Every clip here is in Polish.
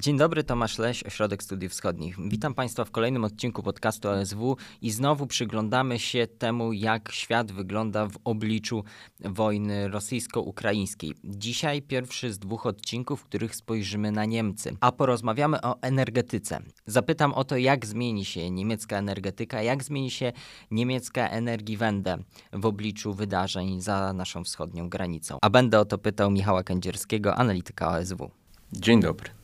Dzień dobry, Tomasz Leś, Ośrodek Studiów Wschodnich. Witam Państwa w kolejnym odcinku podcastu OSW i znowu przyglądamy się temu, jak świat wygląda w obliczu wojny rosyjsko-ukraińskiej. Dzisiaj pierwszy z dwóch odcinków, w których spojrzymy na Niemcy, a porozmawiamy o energetyce. Zapytam o to, jak zmieni się niemiecka energetyka, jak zmieni się niemiecka Energiewende w obliczu wydarzeń za naszą wschodnią granicą. A będę o to pytał Michała Kędzierskiego, analityka OSW. Dzień dobry.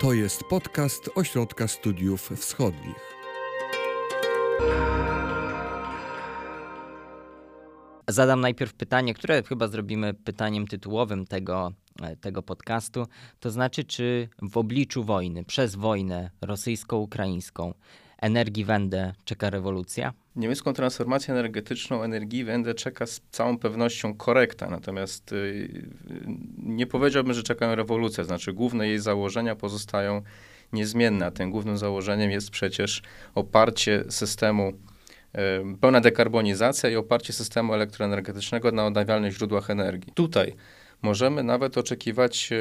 To jest podcast Ośrodka Studiów Wschodnich. Zadam najpierw pytanie, które chyba zrobimy pytaniem tytułowym tego, tego podcastu. To znaczy, czy w obliczu wojny, przez wojnę rosyjsko-ukraińską, energii Wende czeka rewolucja? Niemiecką transformację energetyczną energii Wende czeka z całą pewnością korekta, natomiast y, nie powiedziałbym, że czekają rewolucję, znaczy główne jej założenia pozostają niezmienne, a tym głównym założeniem jest przecież oparcie systemu y, pełna dekarbonizacja i oparcie systemu elektroenergetycznego na odnawialnych źródłach energii. Tutaj możemy nawet oczekiwać e,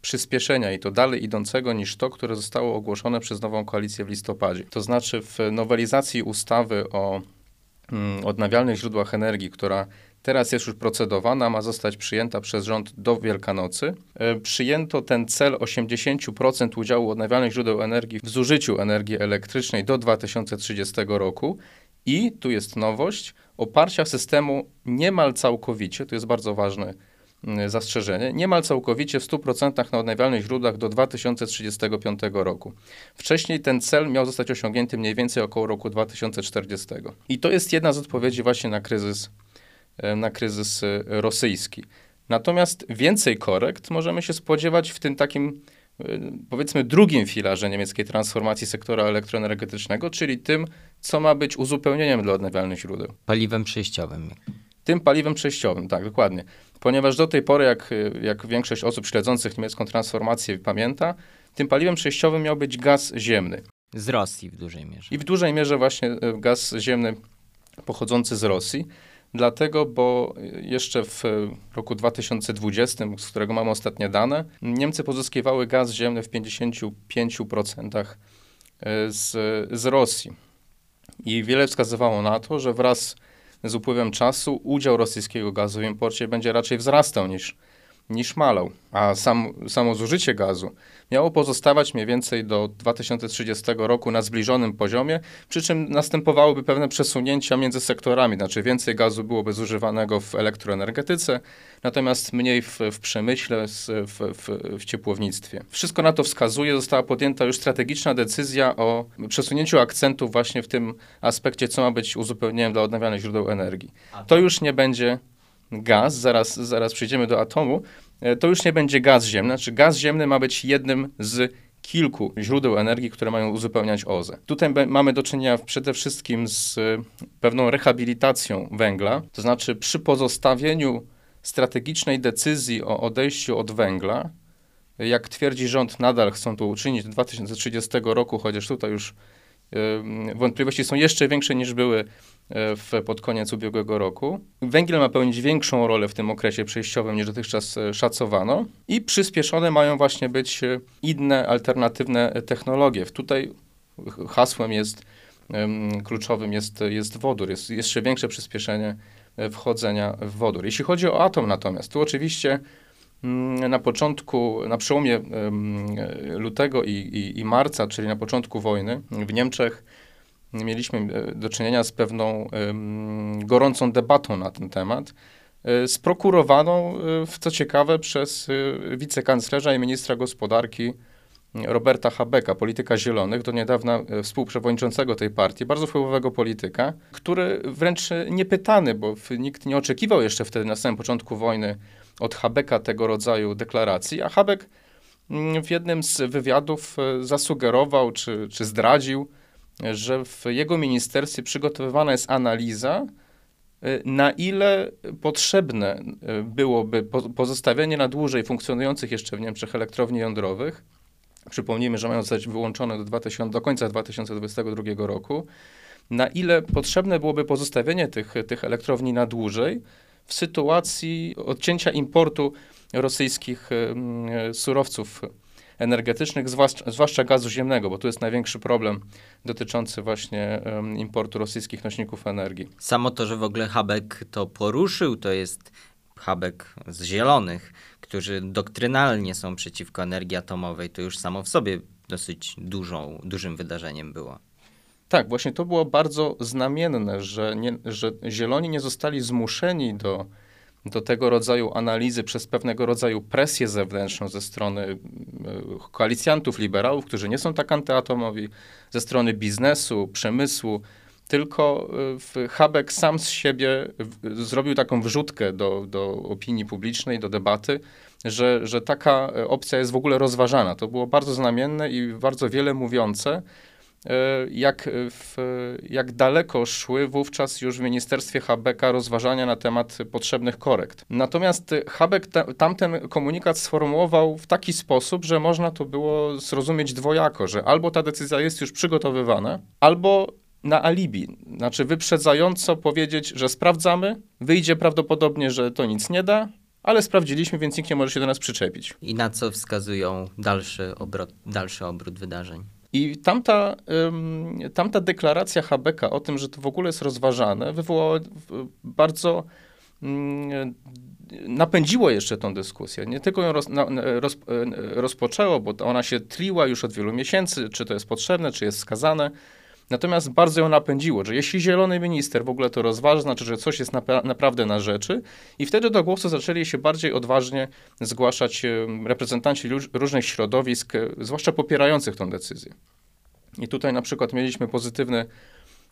przyspieszenia i to dalej idącego niż to, które zostało ogłoszone przez nową koalicję w listopadzie. To znaczy w nowelizacji ustawy o mm, odnawialnych źródłach energii, która teraz jest już procedowana, ma zostać przyjęta przez rząd do Wielkanocy. E, przyjęto ten cel 80% udziału odnawialnych źródeł energii w zużyciu energii elektrycznej do 2030 roku. I tu jest nowość, oparcia systemu niemal całkowicie, to jest bardzo ważne Y, zastrzeżenie, niemal całkowicie w 100% na odnawialnych źródłach do 2035 roku. Wcześniej ten cel miał zostać osiągnięty mniej więcej około roku 2040. I to jest jedna z odpowiedzi właśnie na kryzys, y, na kryzys y, rosyjski. Natomiast więcej korekt możemy się spodziewać w tym takim powiedzmy drugim filarze niemieckiej transformacji sektora elektroenergetycznego, czyli tym, co ma być uzupełnieniem dla odnawialnych źródeł. Paliwem przejściowym. Tym paliwem przejściowym, tak, dokładnie. Ponieważ do tej pory, jak, jak większość osób śledzących niemiecką transformację pamięta, tym paliwem przejściowym miał być gaz ziemny. Z Rosji w dużej mierze. I w dużej mierze właśnie e, gaz ziemny pochodzący z Rosji. Dlatego, bo jeszcze w roku 2020, z którego mamy ostatnie dane, Niemcy pozyskiwały gaz ziemny w 55% e, z, z Rosji. I wiele wskazywało na to, że wraz z upływem czasu udział rosyjskiego gazu w imporcie będzie raczej wzrastał niż, niż malał, a sam, samo zużycie gazu miało pozostawać mniej więcej do 2030 roku na zbliżonym poziomie, przy czym następowałyby pewne przesunięcia między sektorami, znaczy więcej gazu byłoby zużywanego w elektroenergetyce, natomiast mniej w, w przemyśle, w, w, w ciepłownictwie. Wszystko na to wskazuje, została podjęta już strategiczna decyzja o przesunięciu akcentów właśnie w tym aspekcie, co ma być uzupełnieniem dla odnawialnych źródeł energii. To już nie będzie gaz, zaraz, zaraz przejdziemy do atomu, e, to już nie będzie gaz ziemny. Znaczy gaz ziemny ma być jednym z kilku źródeł energii, które mają uzupełniać OZE. Tutaj mamy do czynienia przede wszystkim z e, pewną rehabilitacją węgla, to znaczy przy pozostawieniu strategicznej decyzji o odejściu od węgla, jak twierdzi rząd, nadal chcą to uczynić do 2030 roku, chociaż tutaj już wątpliwości są jeszcze większe niż były e, w, pod koniec ubiegłego roku. Węgiel ma pełnić większą rolę w tym okresie przejściowym niż dotychczas e, szacowano i przyspieszone mają właśnie być e, inne, alternatywne technologie. Tutaj hasłem jest, kluczowym jest, jest wodór, jest jeszcze większe przyspieszenie wchodzenia w wodór. Jeśli chodzi o atom natomiast, tu oczywiście na początku, na przełomie lutego i, i, i, marca, czyli na początku wojny w Niemczech, mieliśmy e, do czynienia z pewną gorącą debatą na ten temat, e, sprokurowaną, e, co ciekawe, przez wicekanclerza i ministra gospodarki Roberta Habecka, polityka zielonych, do niedawna współprzewodniczącego tej partii, bardzo wpływowego polityka, który wręcz niepytany, bo nikt nie oczekiwał jeszcze wtedy na samym początku wojny od Habeka tego rodzaju deklaracji, a Habek mm, w jednym z wywiadów e, zasugerował czy, czy zdradził, że w jego ministerstwie przygotowywana jest analiza, e, na ile potrzebne e, byłoby pozostawienie na dłużej funkcjonujących jeszcze w Niemczech elektrowni jądrowych. Przypomnijmy, że mają zostać wyłączone do, 2000, do końca 2022 roku. Na ile potrzebne byłoby pozostawienie tych, tych elektrowni na dłużej, w sytuacji odcięcia importu rosyjskich surowców energetycznych, zwłaszcza, zwłaszcza gazu ziemnego, bo tu jest największy problem dotyczący właśnie importu rosyjskich nośników energii. Samo to, że w ogóle Habek to poruszył, to jest Habek z Zielonych, którzy doktrynalnie są przeciwko energii atomowej, to już samo w sobie dosyć dużą, dużym wydarzeniem było. Tak, właśnie to było bardzo znamienne, że, nie, że Zieloni nie zostali zmuszeni do, do tego rodzaju analizy przez pewnego rodzaju presję zewnętrzną ze strony e, koalicjantów, liberałów, którzy nie są tak antyatomowi, ze strony biznesu, przemysłu, tylko e, Habek sam z siebie zrobił taką wrzutkę do, do opinii publicznej, do debaty, że, że taka e, opcja jest w ogóle rozważana. To było bardzo znamienne i bardzo wiele mówiące, jak, w, jak daleko szły wówczas już w Ministerstwie Habeka rozważania na temat potrzebnych korekt. Natomiast Habek ta, tamten komunikat sformułował w taki sposób, że można to było zrozumieć dwojako, że albo ta decyzja jest już przygotowywana, albo na alibi, znaczy wyprzedzająco powiedzieć, że sprawdzamy, wyjdzie prawdopodobnie, że to nic nie da, ale sprawdziliśmy, więc nikt nie może się do nas przyczepić. I na co wskazują dalszy, obrot, dalszy obrót wydarzeń? I tamta, ym, tamta deklaracja Habeka o tym, że to w ogóle jest rozważane, wywołała bardzo. Ym, napędziło jeszcze tą dyskusję. Nie tylko ją roz, na, roz, rozpoczęło, bo ona się tliła już od wielu miesięcy, czy to jest potrzebne, czy jest wskazane. Natomiast bardzo ją napędziło, że jeśli zielony minister w ogóle to rozważa, znaczy, że coś jest napra naprawdę na rzeczy i wtedy do głosu zaczęli się bardziej odważnie zgłaszać reprezentanci różnych środowisk, e, zwłaszcza popierających tą decyzję. I tutaj na przykład mieliśmy pozytywne,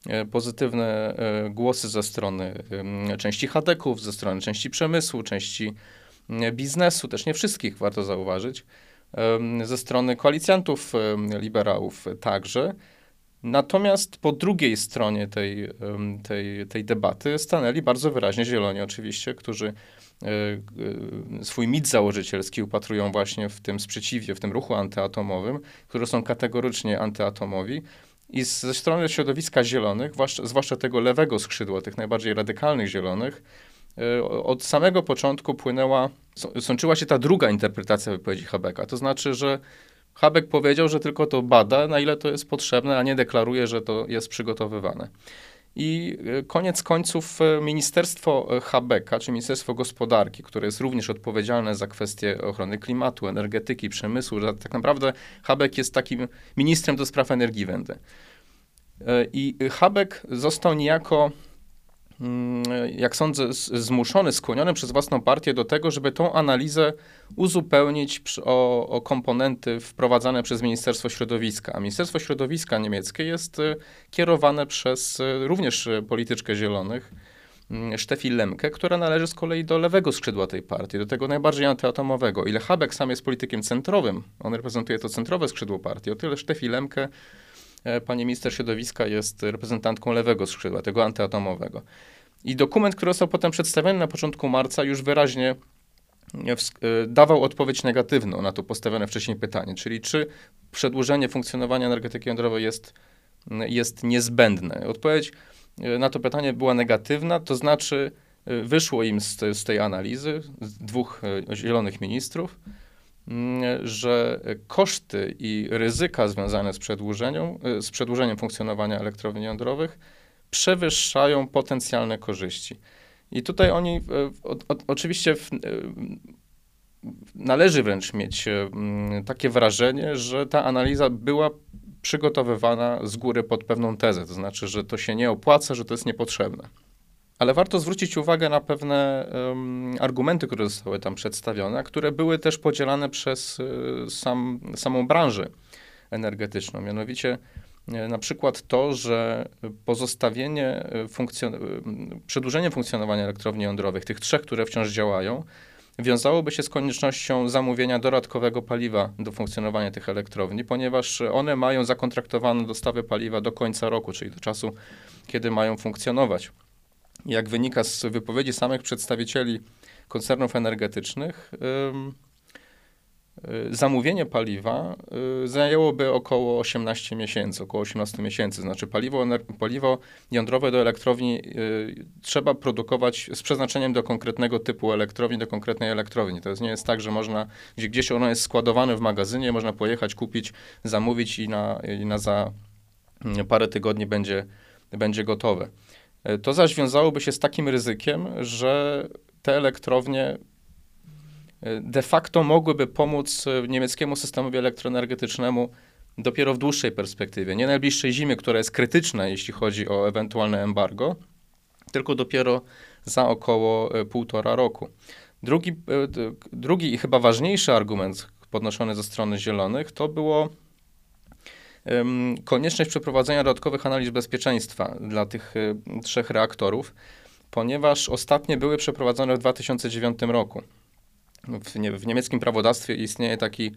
e, pozytywne e, głosy ze strony części hadeków, ze strony części przemysłu, części biznesu, też nie wszystkich, warto zauważyć, ze strony koalicjantów liberałów także. Natomiast po drugiej stronie tej, tej, tej debaty stanęli bardzo wyraźnie zieloni oczywiście, którzy e, e, swój mit założycielski upatrują właśnie w tym sprzeciwie, w tym ruchu antyatomowym, którzy są kategorycznie antyatomowi. I ze strony środowiska zielonych, zwłaszcza, tego lewego skrzydła, tych najbardziej radykalnych zielonych, e, od samego początku płynęła, sączyła się ta druga interpretacja wypowiedzi Habeka. To znaczy, że Habek powiedział, że tylko to bada, na ile to jest potrzebne, a nie deklaruje, że to jest przygotowywane. I e, koniec końców e, Ministerstwo e, Habeka, czy Ministerstwo Gospodarki, które jest również odpowiedzialne za kwestie ochrony klimatu, energetyki, przemysłu, że tak naprawdę Habek jest takim ministrem do spraw energii wędy. I Habek został niejako jak sądzę, zmuszony, skłoniony przez własną partię do tego, żeby tą analizę uzupełnić o, o, komponenty wprowadzane przez Ministerstwo Środowiska. A Ministerstwo Środowiska niemieckie jest y, kierowane przez y, również polityczkę zielonych, mm, Steffi Lemke, która należy z kolei do lewego skrzydła tej partii, do tego najbardziej antyatomowego. Ile Habeck sam jest politykiem centrowym, on reprezentuje to centrowe skrzydło partii, o tyle Steffi Lemke pani minister środowiska jest reprezentantką lewego skrzydła, tego antyatomowego. I dokument, który został potem przedstawiony na początku marca, już wyraźnie e, e, dawał odpowiedź negatywną na to postawione wcześniej pytanie, czyli czy przedłużenie funkcjonowania energetyki jądrowej jest, jest niezbędne. Odpowiedź na to pytanie była negatywna, to znaczy wyszło im z, z tej analizy z dwóch zielonych ministrów, że koszty i ryzyka związane z, przedłużeniem, z przedłużeniem funkcjonowania elektrowni jądrowych przewyższają potencjalne korzyści. I tutaj oni o, o, oczywiście w, e, należy wręcz mieć mm, takie wrażenie, że ta analiza była przygotowywana z góry pod pewną tezę, to znaczy, że to się nie opłaca, że to jest niepotrzebne. Ale warto zwrócić uwagę na pewne um, argumenty, które zostały tam przedstawione, które były też podzielane przez y, sam, samą branżę energetyczną. Mianowicie y, na przykład to, że pozostawienie, y, funkcjon przedłużenie funkcjonowania elektrowni jądrowych, tych trzech, które wciąż działają, wiązałoby się z koniecznością zamówienia dodatkowego paliwa do funkcjonowania tych elektrowni, ponieważ one mają zakontraktowane dostawy paliwa do końca roku, czyli do czasu, kiedy mają funkcjonować jak wynika z wypowiedzi samych przedstawicieli koncernów energetycznych, Y, zamówienie paliwa y, zajęłoby około 18 miesięcy, około 18 miesięcy. Znaczy paliwo, paliwo jądrowe do elektrowni y, trzeba produkować z przeznaczeniem do konkretnego typu elektrowni, do konkretnej elektrowni. To jest, nie jest tak, że można, gdzie, gdzieś ono jest składowane w magazynie, można pojechać, kupić, zamówić i na, i na za mm, parę tygodni będzie, będzie gotowe. To zaś wiązałoby się z takim ryzykiem, że te elektrownie de facto mogłyby pomóc e, niemieckiemu systemowi elektroenergetycznemu dopiero w dłuższej perspektywie. Nie najbliższej zimy, która jest krytyczna, jeśli chodzi o ewentualne embargo, tylko dopiero za około e, półtora roku. Drugi, e, drugi i chyba ważniejszy argument podnoszony ze strony Zielonych to było konieczność przeprowadzenia dodatkowych analiz bezpieczeństwa dla tych um, trzech reaktorów, ponieważ ostatnie były przeprowadzone w 2009 roku w, nie, w niemieckim prawodawstwie istnieje taki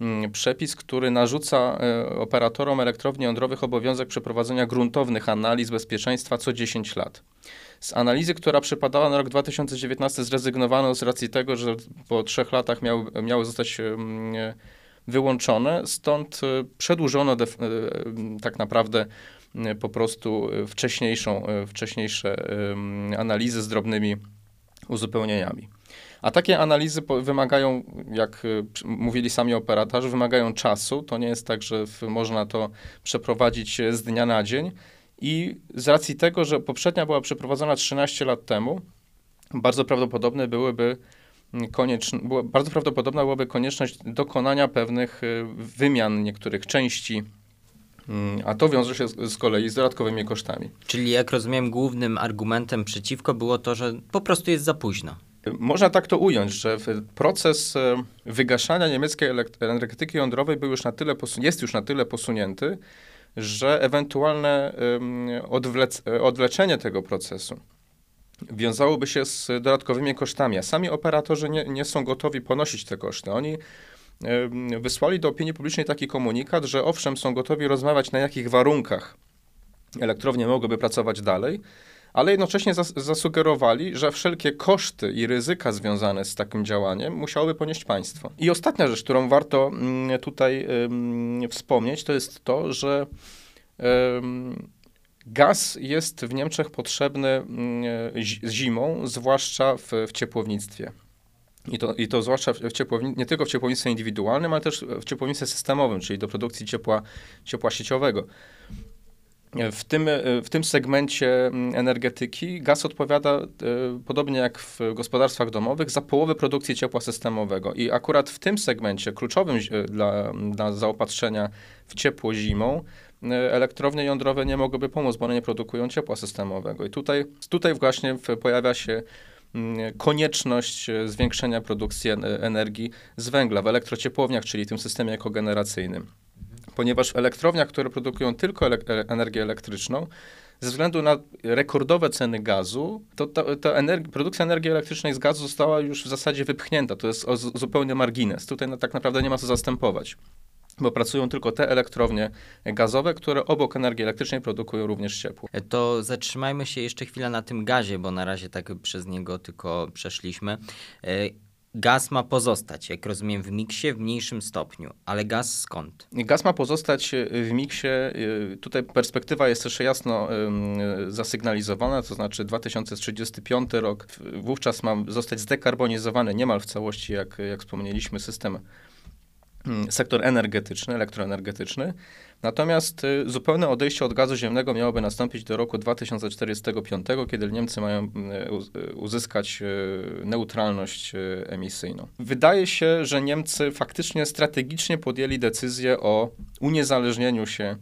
mm, przepis, który narzuca e, operatorom elektrowni jądrowych obowiązek przeprowadzenia gruntownych analiz bezpieczeństwa co 10 lat. Z analizy, która przypadała na rok 2019, zrezygnowano z racji tego, że po trzech latach miały, miały zostać wyłączone, stąd e, przedłużono def, e, tak naprawdę po prostu wcześniejszą, wcześniejsze analizy z drobnymi uzupełnieniami. A takie analizy wymagają, jak y, mówili sami operatorzy, wymagają czasu. To nie jest tak, że można to przeprowadzić z dnia na dzień. I z racji tego, że poprzednia była przeprowadzona 13 lat temu, bardzo prawdopodobne byłyby konieczne, bardzo prawdopodobna byłaby konieczność dokonania pewnych y, wymian niektórych części mm, a to wiąże się z, z, kolei z dodatkowymi kosztami. Czyli, jak rozumiem, głównym argumentem przeciwko było to, że po prostu jest za późno. Można tak to ująć, że proces e, wygaszania niemieckiej energetyki jądrowej był już na tyle jest już na tyle posunięty, że ewentualne odwlec- odwleczenie tego procesu wiązałoby się z dodatkowymi kosztami, a sami operatorzy nie, nie są gotowi ponosić te koszty. Oni wysłali do opinii publicznej taki komunikat, że owszem, są gotowi rozmawiać na jakich warunkach elektrownie mogłyby pracować dalej, ale jednocześnie zas zasugerowali, że wszelkie koszty i ryzyka związane z takim działaniem musiałoby ponieść państwo. I ostatnia rzecz, którą warto mm, tutaj wspomnieć, to jest to, że gaz jest w Niemczech potrzebny mm, zimą, zwłaszcza w, w ciepłownictwie. I to, I to zwłaszcza w ciepłowni- nie tylko w ciepłownictwie indywidualnym, ale też w ciepłownictwie systemowym, czyli do produkcji ciepła, ciepła sieciowego. W tym, w tym segmencie mm, energetyki gaz odpowiada, e, podobnie jak w gospodarstwach domowych, za połowę produkcji ciepła systemowego. I akurat w tym segmencie, kluczowym dla, dla zaopatrzenia w ciepło zimą, e, elektrownie jądrowe nie mogłyby pomóc, bo one nie produkują ciepła systemowego. I tutaj, tutaj właśnie pojawia się mm, konieczność e, zwiększenia produkcji energii z węgla w elektrociepłowniach, czyli tym systemie kogeneracyjnym ponieważ w elektrowniach, które produkują tylko e, energię elektryczną, ze względu na rekordowe ceny gazu, to ta, ta energi produkcja energii elektrycznej z gazu została już w zasadzie wypchnięta. To jest zupełnie margines. Tutaj no, tak naprawdę nie ma co zastępować bo pracują tylko te elektrownie gazowe, które obok energii elektrycznej produkują również ciepło. To zatrzymajmy się jeszcze chwilę na tym gazie, bo na razie tak przez niego tylko przeszliśmy. E, Gaz ma pozostać, jak rozumiem, w miksie w mniejszym stopniu, ale gaz skąd? Gaz ma pozostać e, w miksie. E, tutaj perspektywa jest jeszcze jasno zasygnalizowana, to znaczy 2035 rok. Wówczas ma zostać zdekarbonizowany niemal w całości, jak, jak wspomnieliśmy, system sektor energetyczny, elektroenergetyczny. Natomiast y, zupełne odejście od gazu ziemnego miałoby nastąpić do roku 2045, kiedy Niemcy mają mm, y, uzyskać y, neutralność emisyjną. Wydaje się, że Niemcy faktycznie strategicznie podjęli decyzję o uniezależnieniu się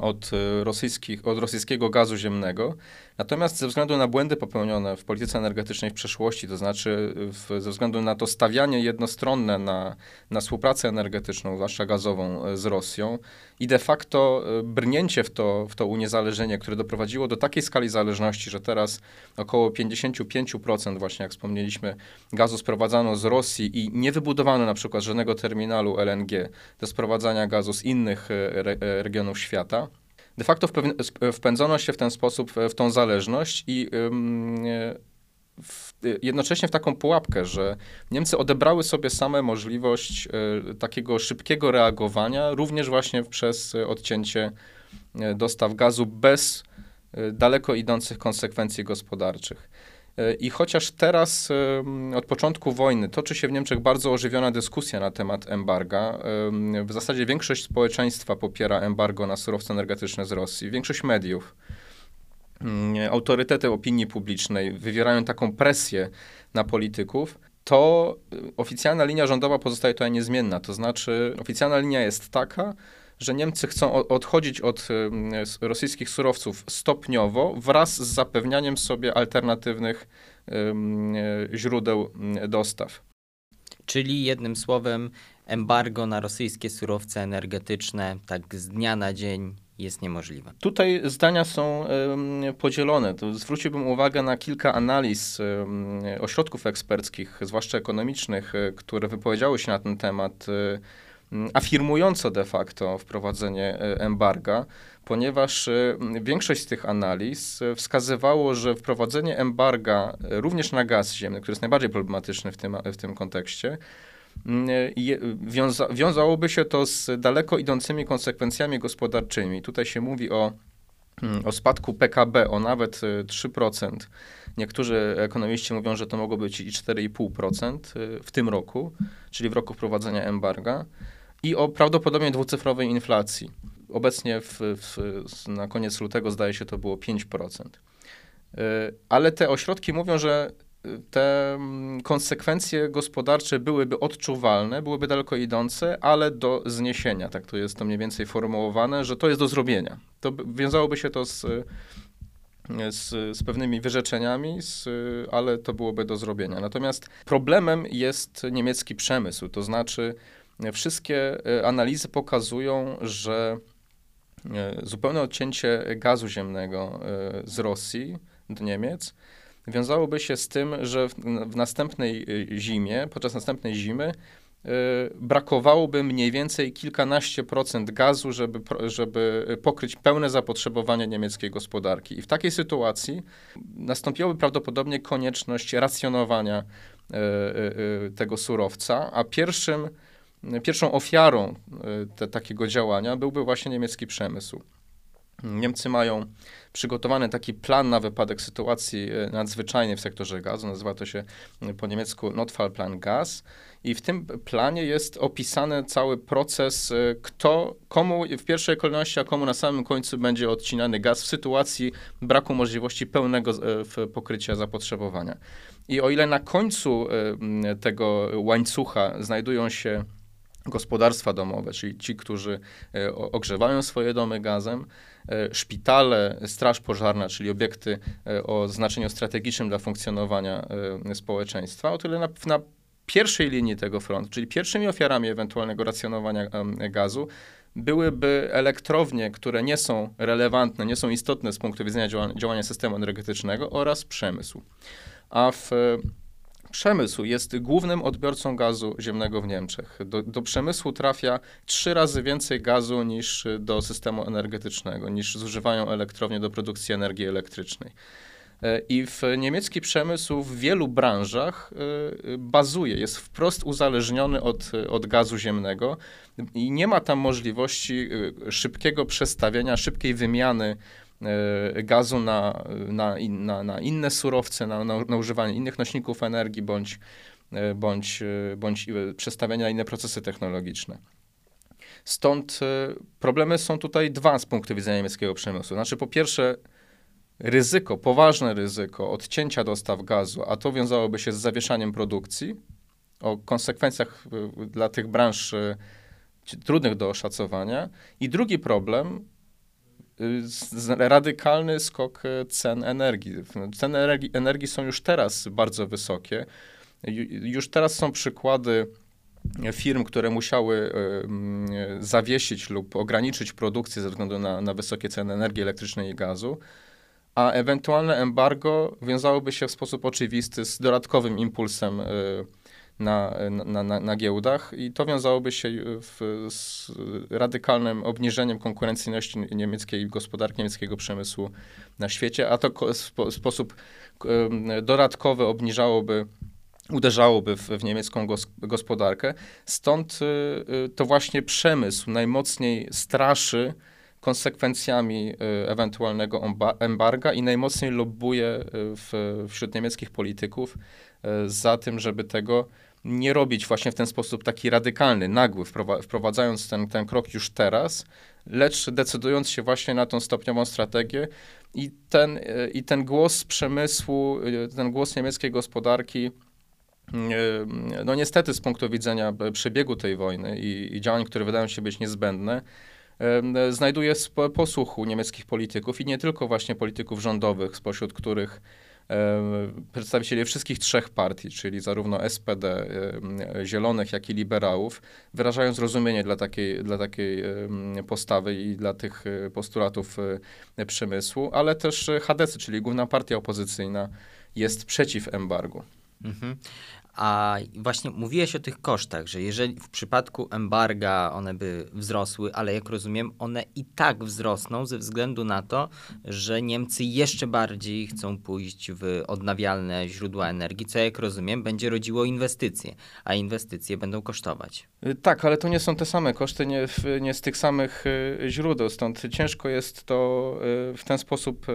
od, rosyjskich, od rosyjskiego gazu ziemnego. Natomiast ze względu na błędy popełnione w polityce energetycznej w przeszłości, to znaczy w, ze względu na to stawianie jednostronne na, na współpracę energetyczną, zwłaszcza gazową e, z Rosją i de facto e, brnięcie w to, w to uniezależnienie, które doprowadziło do takiej skali zależności, że teraz około 55% właśnie, jak wspomnieliśmy, gazu sprowadzano z Rosji i nie wybudowano na przykład żadnego terminalu LNG do sprowadzania gazu z innych e, re, regionów świata de facto wpędzono się w ten sposób w tą zależność i jednocześnie w taką pułapkę, że Niemcy odebrały sobie same możliwość y, takiego szybkiego reagowania, również właśnie przez odcięcie dostaw gazu bez daleko idących konsekwencji gospodarczych. I chociaż teraz od początku wojny toczy się w Niemczech bardzo ożywiona dyskusja na temat embarga, w zasadzie większość społeczeństwa popiera embargo na surowce energetyczne z Rosji, większość mediów, mm, autorytety opinii publicznej wywierają taką presję na polityków, to oficjalna linia rządowa pozostaje tutaj niezmienna. To znaczy, oficjalna linia jest taka, że Niemcy chcą odchodzić od rosyjskich surowców stopniowo wraz z zapewnianiem sobie alternatywnych źródeł dostaw. Czyli jednym słowem, embargo na rosyjskie surowce energetyczne tak z dnia na dzień jest niemożliwe. Tutaj zdania są podzielone. To zwróciłbym uwagę na kilka analiz ośrodków eksperckich, zwłaszcza ekonomicznych, które wypowiedziały się na ten temat afirmująco de facto wprowadzenie e, embarga, ponieważ e, większość z tych analiz e, wskazywało, że wprowadzenie embarga również na gaz ziemny, który jest najbardziej problematyczny w tym, w tym kontekście, mm, wiąza, wiązałoby się to z daleko idącymi konsekwencjami gospodarczymi. Tutaj się mówi o, mm, o spadku PKB o nawet 3%. Niektórzy ekonomiści mówią, że to mogło być i 4,5% w tym roku, czyli w roku wprowadzenia embarga i o prawdopodobnie dwucyfrowej inflacji. Obecnie w, w, na koniec lutego zdaje się to było 5%. Y, ale te ośrodki mówią, że y, te mm, konsekwencje gospodarcze byłyby odczuwalne, byłyby daleko idące, ale do zniesienia. Tak to jest to mniej więcej formułowane, że to jest do zrobienia. To wiązałoby się to z, z, z pewnymi wyrzeczeniami, z, ale to byłoby do zrobienia. Natomiast problemem jest niemiecki przemysł, to znaczy Wszystkie e, analizy pokazują, że e, zupełne odcięcie gazu ziemnego e, z Rosji do Niemiec wiązałoby się z tym, że w, następnej zimie, podczas następnej zimy, brakowałoby mniej więcej kilkanaście procent gazu, żeby, żeby pokryć pełne zapotrzebowanie niemieckiej gospodarki. I w takiej sytuacji nastąpiłaby prawdopodobnie konieczność racjonowania tego surowca, a pierwszym pierwszą ofiarą e, te, takiego działania byłby właśnie niemiecki przemysł. Niemcy mają przygotowany taki plan na wypadek sytuacji e, nadzwyczajnej w sektorze gazu. Nazywa to się e, po niemiecku Notfallplan Gas. I w tym planie jest opisany cały proces, kto, komu w pierwszej kolejności, a komu na samym końcu będzie odcinany gaz w sytuacji braku możliwości pełnego pokrycia zapotrzebowania. I o ile na końcu tego łańcucha znajdują się gospodarstwa domowe, czyli ci, którzy e, ogrzewają swoje domy gazem, e, szpitale, straż pożarna, czyli obiekty e, o znaczeniu strategicznym dla funkcjonowania społeczeństwa, o tyle na, na pierwszej linii tego frontu, czyli pierwszymi ofiarami ewentualnego racjonowania gazu, byłyby elektrownie, które nie są relevantne, nie są istotne z punktu widzenia działania systemu energetycznego oraz przemysł. A w Przemysł jest głównym odbiorcą gazu ziemnego w Niemczech. Do, do, przemysłu trafia trzy razy więcej gazu niż do systemu energetycznego, niż zużywają elektrownie do produkcji energii elektrycznej. E, I w niemiecki przemysł w wielu branżach e, bazuje, jest wprost uzależniony od, od gazu ziemnego i nie ma tam możliwości e, szybkiego przestawienia, szybkiej wymiany gazu na, na, na, na inne surowce, na, na, na, używanie innych nośników energii bądź, e, bądź, e, bądź przestawienia na inne procesy technologiczne. Stąd problemy są tutaj dwa z punktu widzenia niemieckiego przemysłu. Znaczy, po pierwsze, ryzyko, poważne ryzyko odcięcia dostaw gazu, a to wiązałoby się z zawieszaniem produkcji, o konsekwencjach dla tych branż trudnych do oszacowania. I drugi problem radykalny skok e, cen energii. Ceny energii, energii są już teraz bardzo wysokie. Już teraz są przykłady firm, które musiały e, zawiesić lub ograniczyć produkcję ze względu na, na wysokie ceny energii elektrycznej i gazu, a ewentualne embargo wiązałoby się w sposób oczywisty z dodatkowym impulsem e, na, na, na, na giełdach i to wiązałoby się w, z radykalnym obniżeniem konkurencyjności niemieckiej gospodarki, niemieckiego przemysłu na świecie, a to w sposób dodatkowy obniżałoby uderzałoby w, w niemiecką gos, gospodarkę. Stąd y, to właśnie przemysł najmocniej straszy konsekwencjami y, ewentualnego embarga i najmocniej lobbuje w, wśród niemieckich polityków za tym, żeby tego nie robić właśnie w ten sposób taki radykalny, nagły, wprowadzając ten, ten krok już teraz, lecz decydując się właśnie na tą stopniową strategię i ten, i ten głos przemysłu, ten głos niemieckiej gospodarki, no niestety z punktu widzenia przebiegu tej wojny i, i działań, które wydają się być niezbędne, znajduje posłuchu niemieckich polityków i nie tylko właśnie polityków rządowych, spośród których przedstawicieli wszystkich trzech partii, czyli zarówno SPD, Zielonych, jak i liberałów, wyrażają zrozumienie dla takiej, dla takiej postawy i dla tych e, postulatów e, przemysłu, ale też HDS, czyli główna partia opozycyjna, jest przeciw embargu. Mhm. A właśnie mówiłeś o tych kosztach, że jeżeli w przypadku embarga one by wzrosły, ale jak rozumiem, one i tak wzrosną ze względu na to, że Niemcy jeszcze bardziej chcą pójść w odnawialne źródła energii, co jak rozumiem będzie rodziło inwestycje, a inwestycje będą kosztować. Y, tak, ale to nie są te same koszty, nie, nie z tych samych y, źródeł, stąd ciężko jest to y, w ten sposób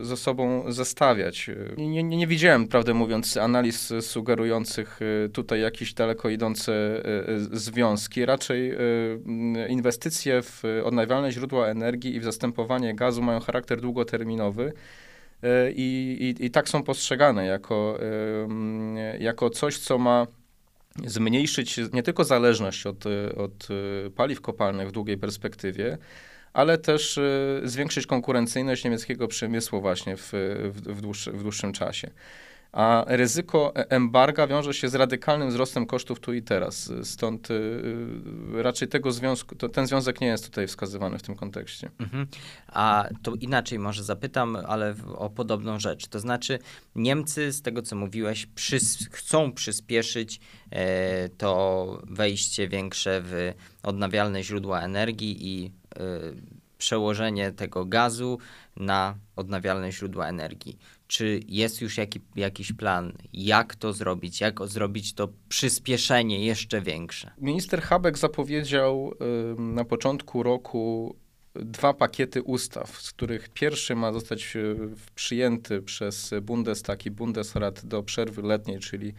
ze sobą zestawiać. Nie, nie, nie widziałem, prawdę mówiąc, analiz sugerujących Y, tutaj jakieś daleko idące y, y, związki. Raczej inwestycje w odnawialne źródła energii i w zastępowanie gazu mają charakter długoterminowy. I, i, i tak są postrzegane jako, jako coś, co ma zmniejszyć nie tylko zależność od, od paliw kopalnych w długiej perspektywie, ale też zwiększyć konkurencyjność niemieckiego przemysłu właśnie w, w, w, dłuższy, w dłuższym czasie a ryzyko embarga wiąże się z radykalnym wzrostem kosztów tu i teraz. Stąd y, y, raczej tego związku, to, ten związek nie jest tutaj wskazywany w tym kontekście. Mhm. A to inaczej może zapytam, ale o podobną rzecz. To znaczy Niemcy, z tego co mówiłeś, przys chcą przyspieszyć e, to wejście większe w odnawialne źródła energii i e, przełożenie tego gazu na odnawialne źródła energii. Czy jest już jaki, jakiś plan, jak to zrobić, jak zrobić to przyspieszenie jeszcze większe? Minister Habeck zapowiedział y, na początku roku dwa pakiety ustaw, z których pierwszy ma zostać y, przyjęty przez Bundestag i Bundesrat do przerwy letniej, czyli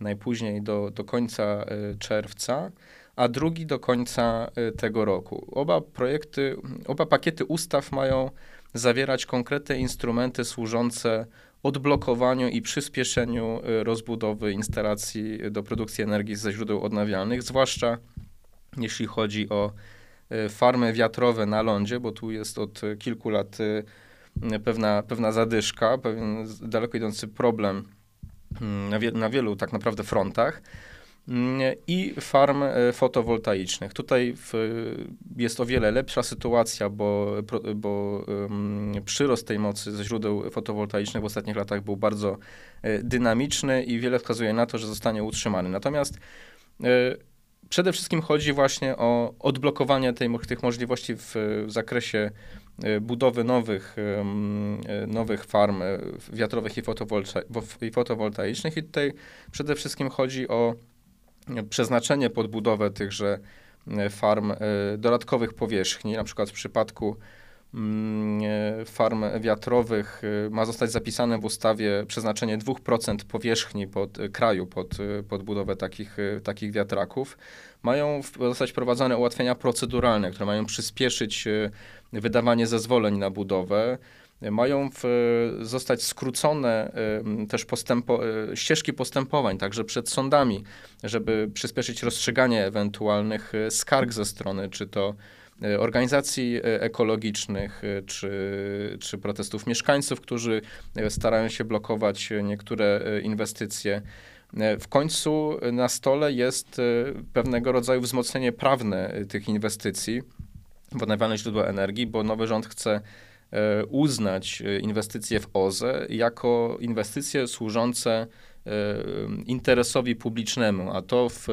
najpóźniej do, do końca y, czerwca, a drugi do końca tego roku. Oba projekty, oba pakiety ustaw mają zawierać konkretne instrumenty służące odblokowaniu i przyspieszeniu y, rozbudowy instalacji do produkcji energii ze źródeł odnawialnych, zwłaszcza jeśli chodzi o y, farmy wiatrowe na lądzie, bo tu jest od kilku lat y, pewna, pewna zadyszka, pewien daleko idący problem mm, na, na wielu tak naprawdę frontach. I farm e, fotowoltaicznych. Tutaj w, jest o wiele lepsza sytuacja, bo, bo um, przyrost tej mocy ze źródeł fotowoltaicznych w ostatnich latach był bardzo e, dynamiczny i wiele wskazuje na to, że zostanie utrzymany. Natomiast e, przede wszystkim chodzi właśnie o odblokowanie tej, tych możliwości w, w zakresie budowy nowych, nowych farm wiatrowych i, i fotowoltaicznych. I tutaj przede wszystkim chodzi o przeznaczenie pod budowę tychże e, farm e, dodatkowych powierzchni, na przykład w przypadku mm, e, farm wiatrowych ma zostać zapisane w ustawie przeznaczenie 2% powierzchni pod, kraju pod, pod budowę takich, takich wiatraków. Mają zostać wprowadzone ułatwienia proceduralne, które mają przyspieszyć wydawanie zezwoleń na budowę mają w, zostać skrócone też postępo, e, ścieżki postępowań, także przed sądami, żeby przyspieszyć rozstrzyganie ewentualnych e, skarg ze strony, czy to e, organizacji ekologicznych, czy, czy protestów mieszkańców, którzy starają się blokować niektóre inwestycje. W końcu na stole jest pewnego rodzaju wzmocnienie prawne tych inwestycji w odnawialne źródła energii, bo nowy rząd chce E, uznać e, inwestycje w OZE jako inwestycje służące interesowi publicznemu, a to w,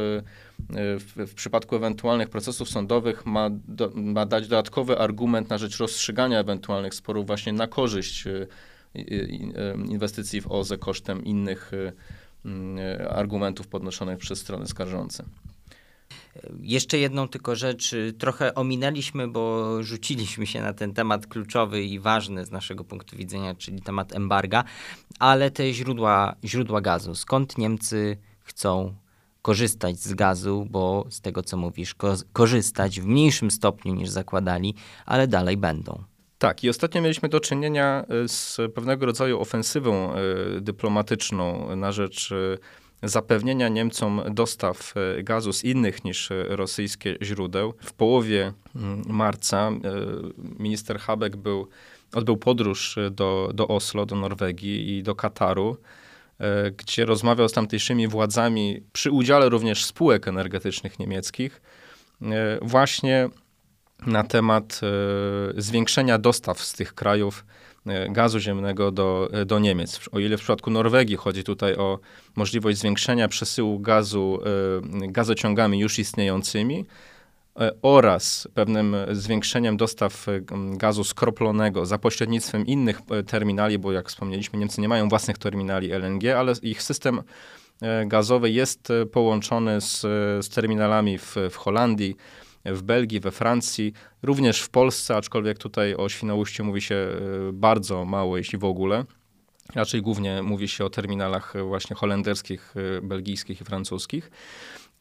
w, w przypadku ewentualnych procesów sądowych ma, do, ma dać dodatkowy argument na rzecz rozstrzygania ewentualnych sporów właśnie na korzyść inwestycji w OZE kosztem innych argumentów podnoszonych przez strony skarżące. Jeszcze jedną tylko rzecz, trochę ominęliśmy, bo rzuciliśmy się na ten temat kluczowy i ważny z naszego punktu widzenia, czyli temat embarga, ale te źródła, źródła gazu. Skąd Niemcy chcą korzystać z gazu, bo z tego co mówisz, ko korzystać w mniejszym stopniu niż zakładali, ale dalej będą. Tak, i ostatnio mieliśmy do czynienia y, z pewnego rodzaju ofensywą y, dyplomatyczną na rzecz zapewnienia Niemcom dostaw e, gazu z innych niż e, rosyjskie źródeł. W połowie marca e, minister Habeck był, odbył podróż do, do Oslo, do Norwegii i do Kataru, gdzie rozmawiał z tamtejszymi władzami przy udziale również spółek energetycznych niemieckich, właśnie na temat zwiększenia dostaw z tych krajów gazu ziemnego do, e, do Niemiec. O ile w przypadku Norwegii chodzi tutaj o możliwość zwiększenia przesyłu gazu e, gazociągami już istniejącymi, oraz pewnym zwiększeniem dostaw gazu skroplonego za pośrednictwem innych terminali, bo jak wspomnieliśmy, Niemcy nie mają własnych terminali LNG, ale ich system gazowy jest połączony z, z terminalami w, w Holandii, w Belgii, we Francji, również w Polsce, aczkolwiek tutaj o Świnoujściu mówi się e, bardzo mało, jeśli w ogóle. Raczej głównie mówi się o terminalach właśnie holenderskich, e, belgijskich i francuskich.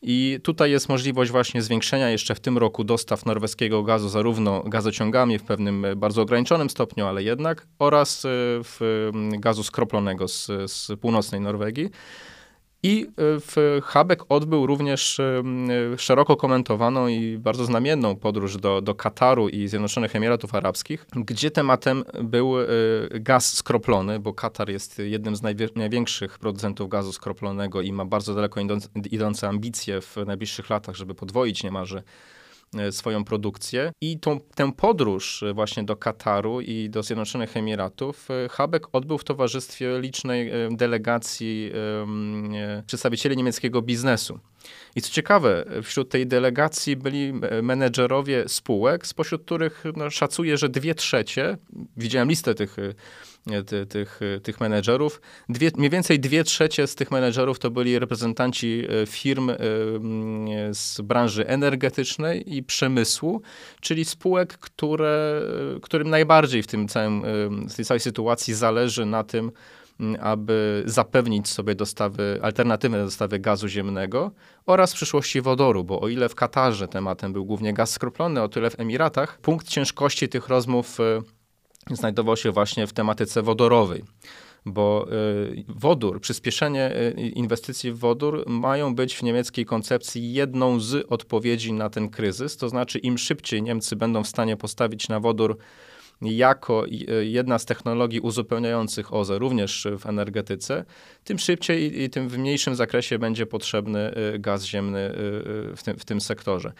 I tutaj jest możliwość właśnie zwiększenia jeszcze w tym roku dostaw norweskiego gazu, zarówno gazociągami w pewnym e, bardzo ograniczonym stopniu, ale jednak, oraz w gazu skroplonego z, z północnej Norwegii. I e, w Habek odbył również e, szeroko komentowaną i bardzo znamienną podróż do, do Kataru i Zjednoczonych Emiratów Arabskich, gdzie tematem był e, gaz skroplony, bo Katar jest jednym z największych producentów gazu skroplonego i ma bardzo daleko idące ambicje w najbliższych latach, żeby podwoić niemalże E, swoją produkcję. I tą, tę podróż e, właśnie do Kataru i do Zjednoczonych Emiratów e, Habeck odbył w towarzystwie licznej delegacji przedstawicieli niemieckiego biznesu. I co ciekawe, wśród tej delegacji byli menedżerowie spółek, spośród których no, szacuję, że dwie trzecie, widziałem listę tych ty, tych, tych menedżerów. Dwie, mniej więcej dwie trzecie z tych menedżerów to byli reprezentanci e, firm e, z branży energetycznej i przemysłu, czyli spółek, które, którym najbardziej w tym całym, w tej całej sytuacji zależy na tym, aby zapewnić sobie dostawy, alternatywne dostawy gazu ziemnego oraz w przyszłości wodoru, bo o ile w Katarze tematem był głównie gaz skroplony, o tyle w Emiratach punkt ciężkości tych rozmów e, znajdował się właśnie w tematyce wodorowej bo y, wodór, przyspieszenie y, inwestycji w wodór mają być w niemieckiej koncepcji jedną z odpowiedzi na ten kryzys. To znaczy, im szybciej Niemcy będą w stanie postawić na wodór jako y, jedna z technologii uzupełniających OZE, również w energetyce, tym szybciej i tym w mniejszym zakresie będzie potrzebny gaz ziemny w tym, w tym sektorze.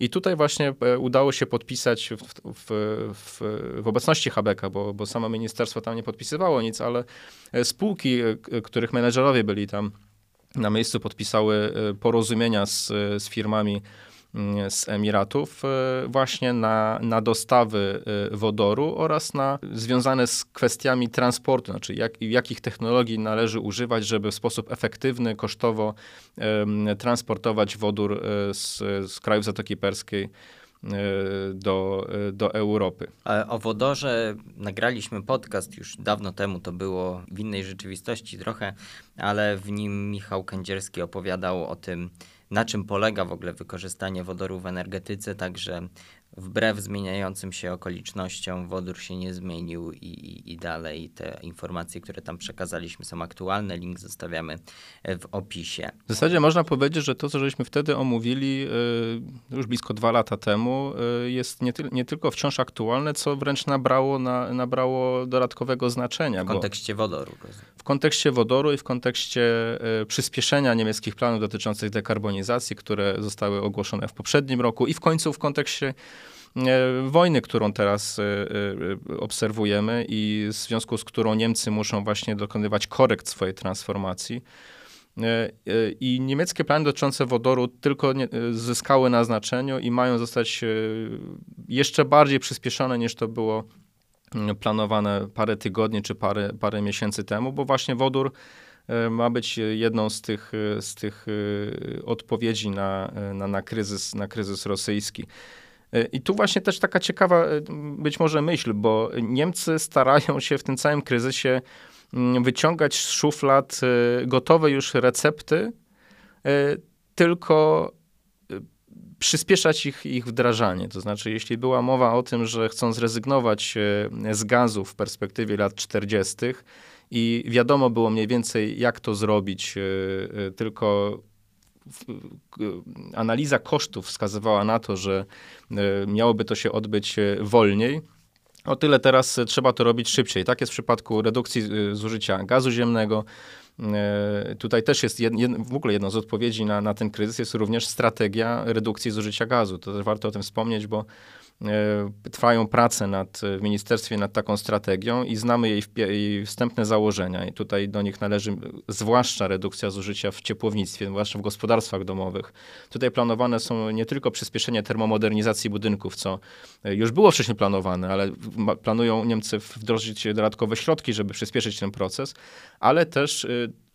I tutaj właśnie e, udało się podpisać w, w, w, w obecności Habeka, bo, bo samo ministerstwo tam nie podpisywało nic, ale e, spółki, e, których menedżerowie byli tam na miejscu, podpisały porozumienia z, z firmami z Emiratów e, właśnie na, na dostawy e, wodoru oraz na związane z kwestiami transportu, znaczy jak, jakich technologii należy używać, żeby w sposób efektywny, kosztowo transportować wodór e, z, z krajów Zatoki Perskiej do, do Europy. O wodorze nagraliśmy podcast już dawno temu, to było w innej rzeczywistości trochę, ale w nim Michał Kędzierski opowiadał o tym, na czym polega w ogóle wykorzystanie wodoru w energetyce, także wbrew zmieniającym się okolicznościom wodór się nie zmienił i, i, i, dalej te informacje, które tam przekazaliśmy są aktualne. Link zostawiamy w opisie. W zasadzie można powiedzieć, że to, co żeśmy wtedy omówili y, już blisko dwa lata temu, y, jest nie, ty, nie, tylko wciąż aktualne, co wręcz nabrało, na, nabrało dodatkowego znaczenia. W kontekście wodoru. W kontekście wodoru i w kontekście y, przyspieszenia niemieckich planów dotyczących dekarbonizacji, które zostały ogłoszone w poprzednim roku i w końcu w kontekście wojny, którą teraz obserwujemy i w związku z którą Niemcy muszą właśnie dokonywać korekt swojej transformacji. I niemieckie plany dotyczące wodoru tylko zyskały na znaczeniu i mają zostać jeszcze bardziej przyspieszone niż to było planowane parę tygodni czy parę, parę miesięcy temu, bo właśnie wodór e, ma być jedną z tych, e, z tych e, odpowiedzi na, na, na, kryzys, na kryzys rosyjski. I tu właśnie też taka ciekawa być może myśl, bo Niemcy starają się w tym całym kryzysie mm, wyciągać z szuflad gotowe już recepty, tylko przyspieszać ich, ich wdrażanie. To znaczy, jeśli była mowa o tym, że chcą zrezygnować e, z gazu w perspektywie lat 40. i wiadomo było mniej więcej, jak to zrobić, e, e, tylko analiza kosztów wskazywała na to, że miałoby to się odbyć wolniej. O tyle teraz trzeba to robić szybciej. Tak jest w przypadku redukcji zużycia gazu ziemnego, E, tutaj też jest jed, jed, w ogóle jedną z odpowiedzi na, na ten kryzys jest również strategia redukcji zużycia gazu. To też warto o tym wspomnieć, bo E, trwają prace nad, w ministerstwie nad taką strategią i znamy jej, jej wstępne założenia. I tutaj do nich należy zwłaszcza redukcja zużycia w ciepłownictwie, zwłaszcza w gospodarstwach domowych. Tutaj planowane są nie tylko przyspieszenie termomodernizacji budynków, co już było wcześniej planowane, ale planują Niemcy wdrożyć dodatkowe środki, żeby przyspieszyć ten proces, ale też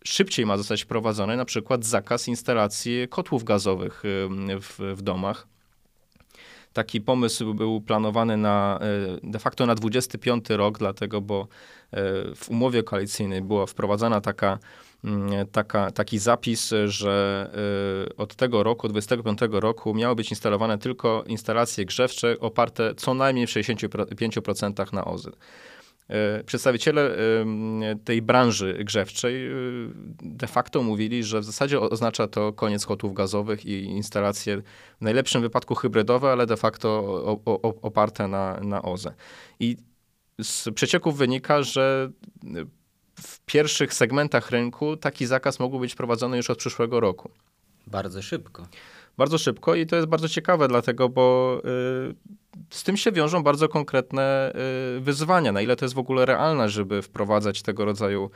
szybciej ma zostać wprowadzony na przykład zakaz instalacji kotłów gazowych w, w domach. Taki pomysł był planowany na e, de facto na 25 rok, dlatego, bo e, w umowie koalicyjnej była wprowadzana taka, mm, taka, taki zapis, że e, od tego roku, 25 roku, miały być instalowane tylko instalacje grzewcze oparte co najmniej w 65% na OZE. E, przedstawiciele tej branży grzewczej e, de facto mówili, że w zasadzie oznacza to koniec kotłów gazowych i instalacje w najlepszym wypadku hybrydowe, ale de facto oparte na, na OZE. I z przecieków wynika, że w pierwszych segmentach rynku taki zakaz mógł być wprowadzony już od przyszłego roku. Bardzo szybko. Bardzo szybko i to jest bardzo ciekawe, dlatego, bo y, z tym się wiążą bardzo konkretne y, wyzwania. Na ile to jest w ogóle realne, żeby wprowadzać tego rodzaju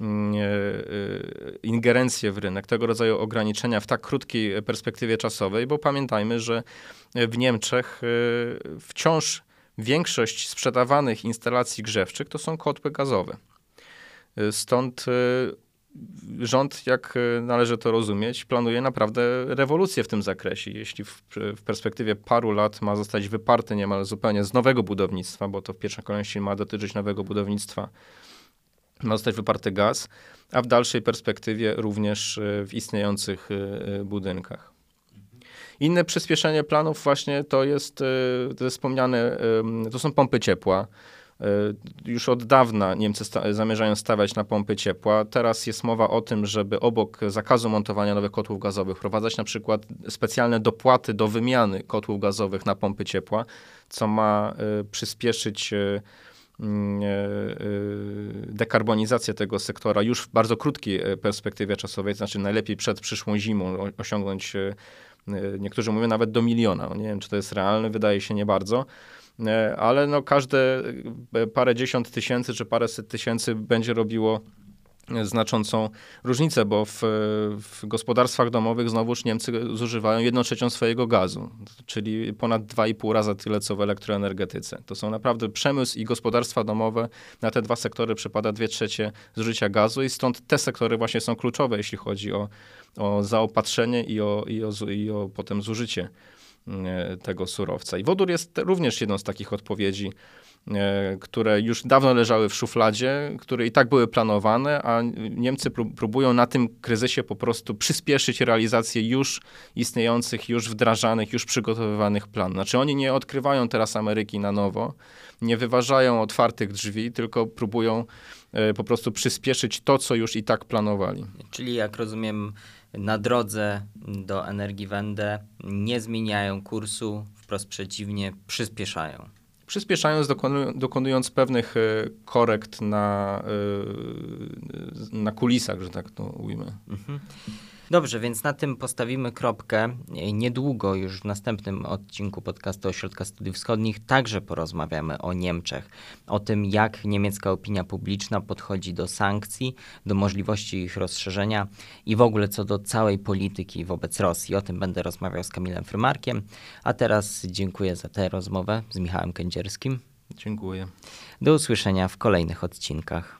mm, y, ingerencje w rynek, tego rodzaju ograniczenia w tak krótkiej perspektywie czasowej, bo pamiętajmy, że w Niemczech wciąż większość sprzedawanych instalacji grzewczych to są kotły gazowe. Stąd rząd, jak e, należy to rozumieć, planuje naprawdę rewolucję w tym zakresie. Jeśli w, w, perspektywie paru lat ma zostać wyparty niemal zupełnie z nowego budownictwa, bo to w pierwszej kolejności ma dotyczyć nowego budownictwa, ma zostać wyparty gaz, a w dalszej perspektywie również e, w istniejących e, budynkach. Inne przyspieszenie planów właśnie to jest, to wspomniane, to są pompy ciepła. E, już od dawna Niemcy sta zamierzają stawiać na pompy ciepła. Teraz jest mowa o tym, żeby obok zakazu montowania nowych kotłów gazowych wprowadzać na przykład specjalne dopłaty do wymiany kotłów gazowych na pompy ciepła, co ma y, przyspieszyć y, dekarbonizację tego sektora już w bardzo krótkiej perspektywie czasowej, to znaczy najlepiej przed przyszłą zimą osiągnąć, niektórzy mówią nawet do miliona. Nie wiem, czy to jest realne, wydaje się nie bardzo. E, ale no każde e, parę dziesiąt tysięcy czy paręset tysięcy będzie robiło znaczącą różnicę, bo w, w, gospodarstwach domowych znowuż Niemcy zużywają jedną trzecią swojego gazu, czyli ponad 2,5 razy tyle, co w elektroenergetyce. To są naprawdę przemysł i gospodarstwa domowe. Na te dwa sektory przypada dwie trzecie zużycia gazu i stąd te sektory właśnie są kluczowe, jeśli chodzi o, o zaopatrzenie i o, i, o, i o potem zużycie E, tego surowca. I wodór jest również jedną z takich odpowiedzi, e, które już dawno leżały w szufladzie, które i tak były planowane, a Niemcy próbują na tym kryzysie po prostu przyspieszyć realizację już istniejących, już wdrażanych, już przygotowywanych planów. Znaczy oni nie odkrywają teraz Ameryki na nowo, nie wyważają otwartych drzwi, tylko próbują e, po prostu przyspieszyć to, co już i tak planowali. Czyli jak rozumiem, na drodze do Energiewende nie zmieniają kursu, wprost przeciwnie, przyspieszają. Przyspieszając, dokonując pewnych e, korekt na, e, na kulisach, że tak to ujmę. Mhm. Dobrze, więc na tym postawimy kropkę. Niedługo, już w następnym odcinku podcastu Ośrodka Studiów Wschodnich, także porozmawiamy o Niemczech, o tym, jak niemiecka opinia publiczna podchodzi do sankcji, do możliwości ich rozszerzenia i w ogóle co do całej polityki wobec Rosji. O tym będę rozmawiał z Kamilem Frymarkiem. A teraz dziękuję za tę rozmowę z Michałem Kędzierskim. Dziękuję. Do usłyszenia w kolejnych odcinkach.